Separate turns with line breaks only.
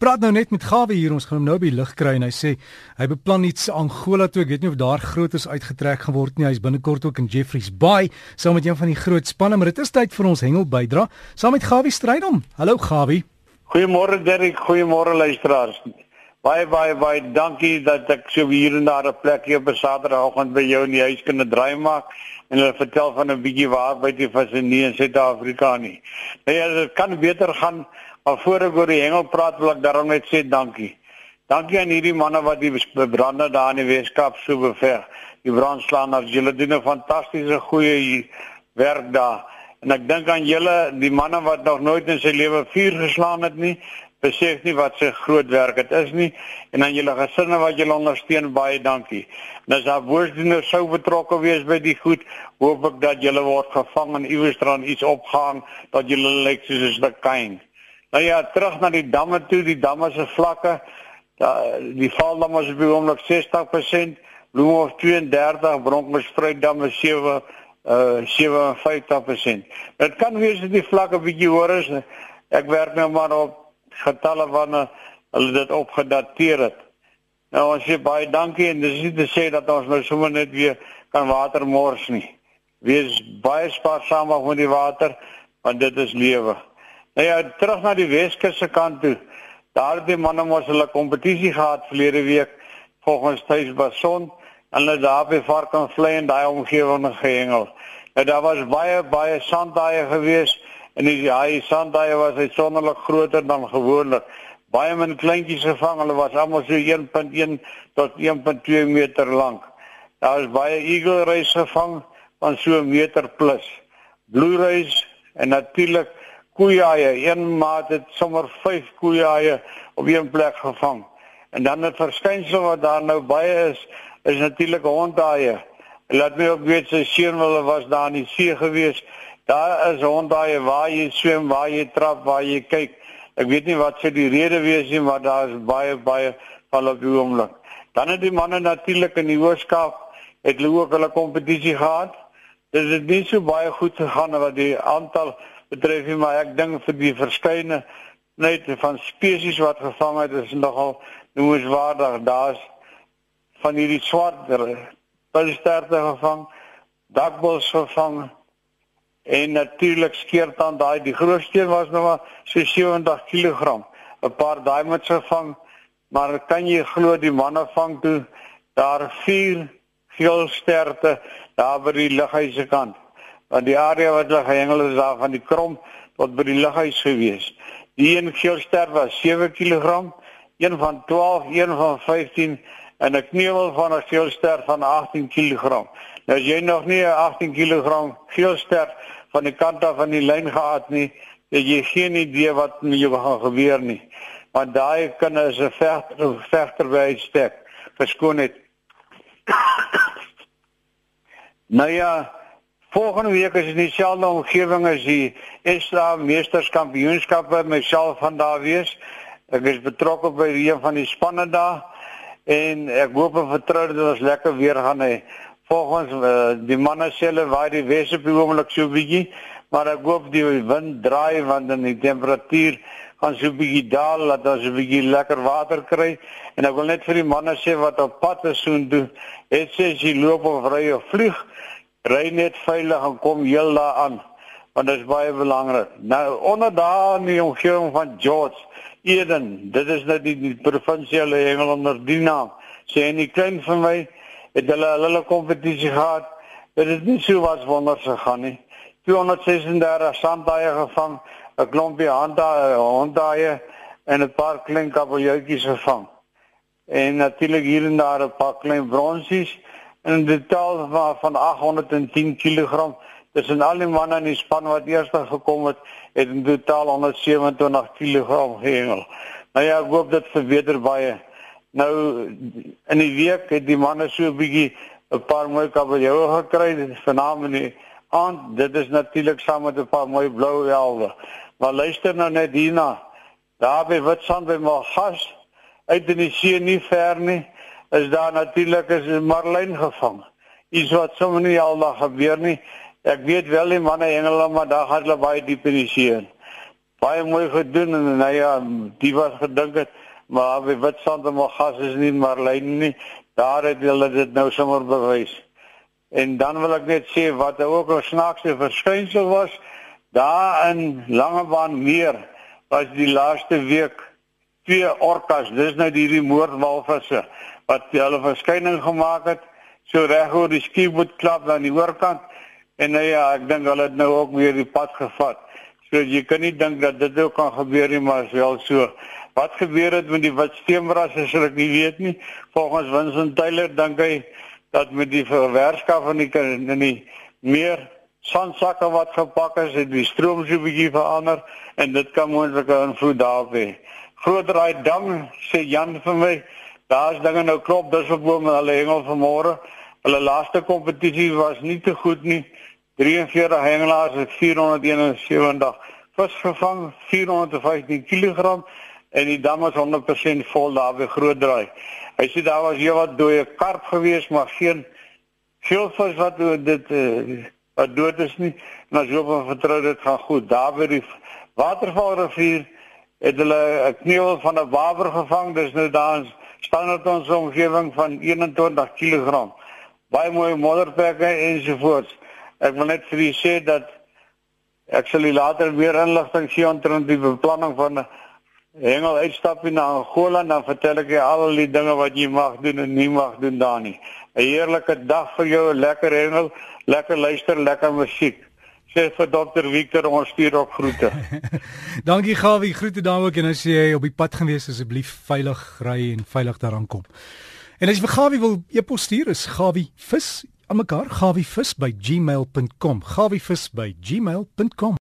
Praat nou net met Gawe hier, ons gaan hom nou by lig kry en hy sê hy beplan iets Angola toe. Ek weet nie of daar grootes uitgetrek gaan word nie. Hy's binnekort ook in Jeffreys Bay saam met een van die groot spanne, maar dit is tyd vir ons hengel bydra saam met Gawe Strydom. Hallo Gawe.
Goeiemôre Derek, goeiemôre luisteraars. Baie baie baie dankie dat ek so hier en daar 'n plek hier op 'n Saterdagoggend by jou in die huis kan draai maak en hulle vertel van 'n bietjie waar by die visie in Suid-Afrika nie. Nee, dit kan beter gaan Maar voor ek oor die hengel praat, wil ek daarom net sê dankie. Dankie aan hierdie manne wat die brande daar in die Weskaap so beveg. Die brandslaaners, julle doen 'n fantastiese goeie werk daar. En ek dink aan julle, die manne wat nog nooit in sy lewe vuur geslaan het nie, besef nie wat se groot werk dit is nie. En aan julle gesinne wat julle ondersteun, baie dankie. En as daar woordene sou betrokke wees by die goed, hoop ek dat julle word gevang en iewers dan iets opgehang dat julle lyk soos 'n stuk kind. Nou ja, terug na die damme toe, die damme se vlakke. Da die valdam was by oomblik 60%, Bloemhof 32, Bronkhorstspruitdam 7 uh 57%. Dit kan wees dat die vlakke bietjie hoër is. Ek werk nou maar op getalle wanneer hulle dit opgedateer het. Nou ons sê baie dankie en dis nie te sê dat ons nou sommer net weer kan water mors nie. Wees baie spaarsaam met die water want dit is lewe. Nou ja, terug na die Weskus se kant toe. Daar het die manne mos hulle kompetisie gehad verlede week volgens Thuis Bason en hulle daar by Varkenvlei en daai omgewing gehengel. Nou daar was baie baie sandaaie gewees en die daai sandaaie was uitsonderlik groter dan gewoonlik. Baie min kleintjies gevang. Hulle was almal so 1.1 tot 1.2 meter lank. Daar was baie eagle rays gevang van so 'n meter plus. Blue rays en natuurlik koeieie. Een maat het sommer 5 koeieie op een plek gevang. En dan 'n verskynsel wat daar nou baie is, is natuurlik hondaie. Laat my ook weet sy seun hulle was daar in die see gewees. Daar is hondaie waar jy swem, waar jy trap, waar jy kyk. Ek weet nie wat sou die rede wees nie, maar daar is baie baie van op die oomblik. Dan het die manne natuurlik in die Hoërskool het hulle ook hulle kompetisie gehad. Dit het nie so baie goed gegaan wat die aantal betref nie, maar ek dink vir die verskeie net van spesies wat gevang het is nogal noemenswaardig. Daar's van hierdie swart pilsterte gevang, dakbos gevang en natuurlik skeertand daai die grootste was nog maar so 70 kg. 'n Paar diamonds gevang, maar kan jy glo die manne vang toe daar vier geelsterte daar by die lughuise kant want die area wat hulle gehengel is daar van die krom tot by die lughuis gewees. Die een geelster was 7 kg, een van 12, een van 15 en 'n kneuwel van 'n geelster van 18 kg. Nou as jy nog nie 'n 18 kg geelster van die kant af van die lyn gehad nie, het jy geen idee wat met jou gaan gebeur nie. Want daai kinders is 'n vegter vegter by uitstek. Verskoon net. nou ja, Volgende week is in dieselfde omgewing as die Esra Meesterskampioenskappe myself van daar wees. Ek is betrokke by een van die spanne daar en ek hoop en vertrou dat ons lekker weer gaan hê. Volgens uh, die manne sê hulle waai die wes op die oomblik so bietjie, maar ek hoop die wind draai want dan die temperatuur gaan so bietjie daal dat ons 'n bietjie lekker water kry en ek wil net vir die manne sê wat op pad is so doen, het sê as jy loop of ry of vlieg ry net veilig en kom heel daar aan want dit is baie belangrik. Nou onder daar in die omgewing van George Eden, dit is nou die, die provinsiale hengel onder die naam. Sê en die klein van my het hulle hulle kompetisie gehad. Dit is nie so wat wonders gegaan nie. 236 sandaaie gevang, 'n klompie handa hondaaie en 'n paar klein kabeljoutjies gevang. En natuurlik hier en daar 'n paar klein bronsies in totaal van, van 810 kg. Dis en al die manne in die span wat eers gekom het, het in totaal 127 kg gehengel. Nou ja, ek hoop dit verbeter baie. Nou in die week het die manne so 'n bietjie 'n paar mooi kabeljoue gekry, vanaand in die aand. Dit is natuurlik saam met 'n paar mooi blou welde. Maar luister nou net hierna. Daar by Witstrand by Magas uit in die see nie ver nie is daar natuurlik is marlyn gevang. Iets wat sommer nie aldag gebeur nie. Ek weet wel die manne hengel maar daar gaan hulle baie diep in die see. baie mooi gedoen en nou ja, die was gedink het maar wat sand en gas is nie maar lyn nie. Daar het hulle dit nou sommer bewys. En dan wil ek net sê wat ook 'n snaakse verskynsel was, daar in Langebaan meer was die laaste week twee orkas, dis nou hierdie moordwalvisse wat hulle verskyning gemaak het so reg oor die skieboot klap aan die oorkant en nou ja, ek dink hulle het nou ook weer die pad gevat. So jy kan nie dink dat dit ook kan gebeur nie, maar wel so. Wat gebeur het met die wit steenbrasse, sal ek nie weet nie. Volgens Vincent Taylor dink hy dat met die verwerskaf van die in die meer sandsakke wat gepak is, het die stroom so 'n bietjie verander en dit kan moontlik 'n invloed daarop hê. Grootdraai dam sê Jan vir my, daar's dinge nou klop, dis op boom hulle hengel vanmôre. Hulle laaste kompetisie was nie te goed nie. 43 hengelaars het 471 vis gevang, 415 kg en die dam is 100% vol daar by groot draai. Hy sê daar was hier wat dooie karp gewees, maar geen vis wat dit uh, wat dood is nie. En as jy op vertrou dit gaan goed. Daar by die Watervalrivier het hulle 'n knevel van 'n waver gevang. Dis nou daar dit ons omgewing van 21 kg. Baie mooi modderplekke ensovoorts. Ek wil net vir u sê dat ek sal later weer inligting gee omtrent die beplanning van 'n hengel uitstap in Angola dan vertel ek jy al die dinge wat jy mag doen en nie mag doen daar nie. 'n Heerlike dag vir jou, lekker hengel, lekker luister, lekker musiek. Sê vir dokter Victor ons stuur op groete.
Dankie Gawie, groete daar ook en as jy op die pad gaan wees asseblief veilig ry en veilig daaraan kom. En as jy vir Gawie wil e-pos stuur is Gawie vis aan mekaar gawivis by gmail.com gawivis by gmail.com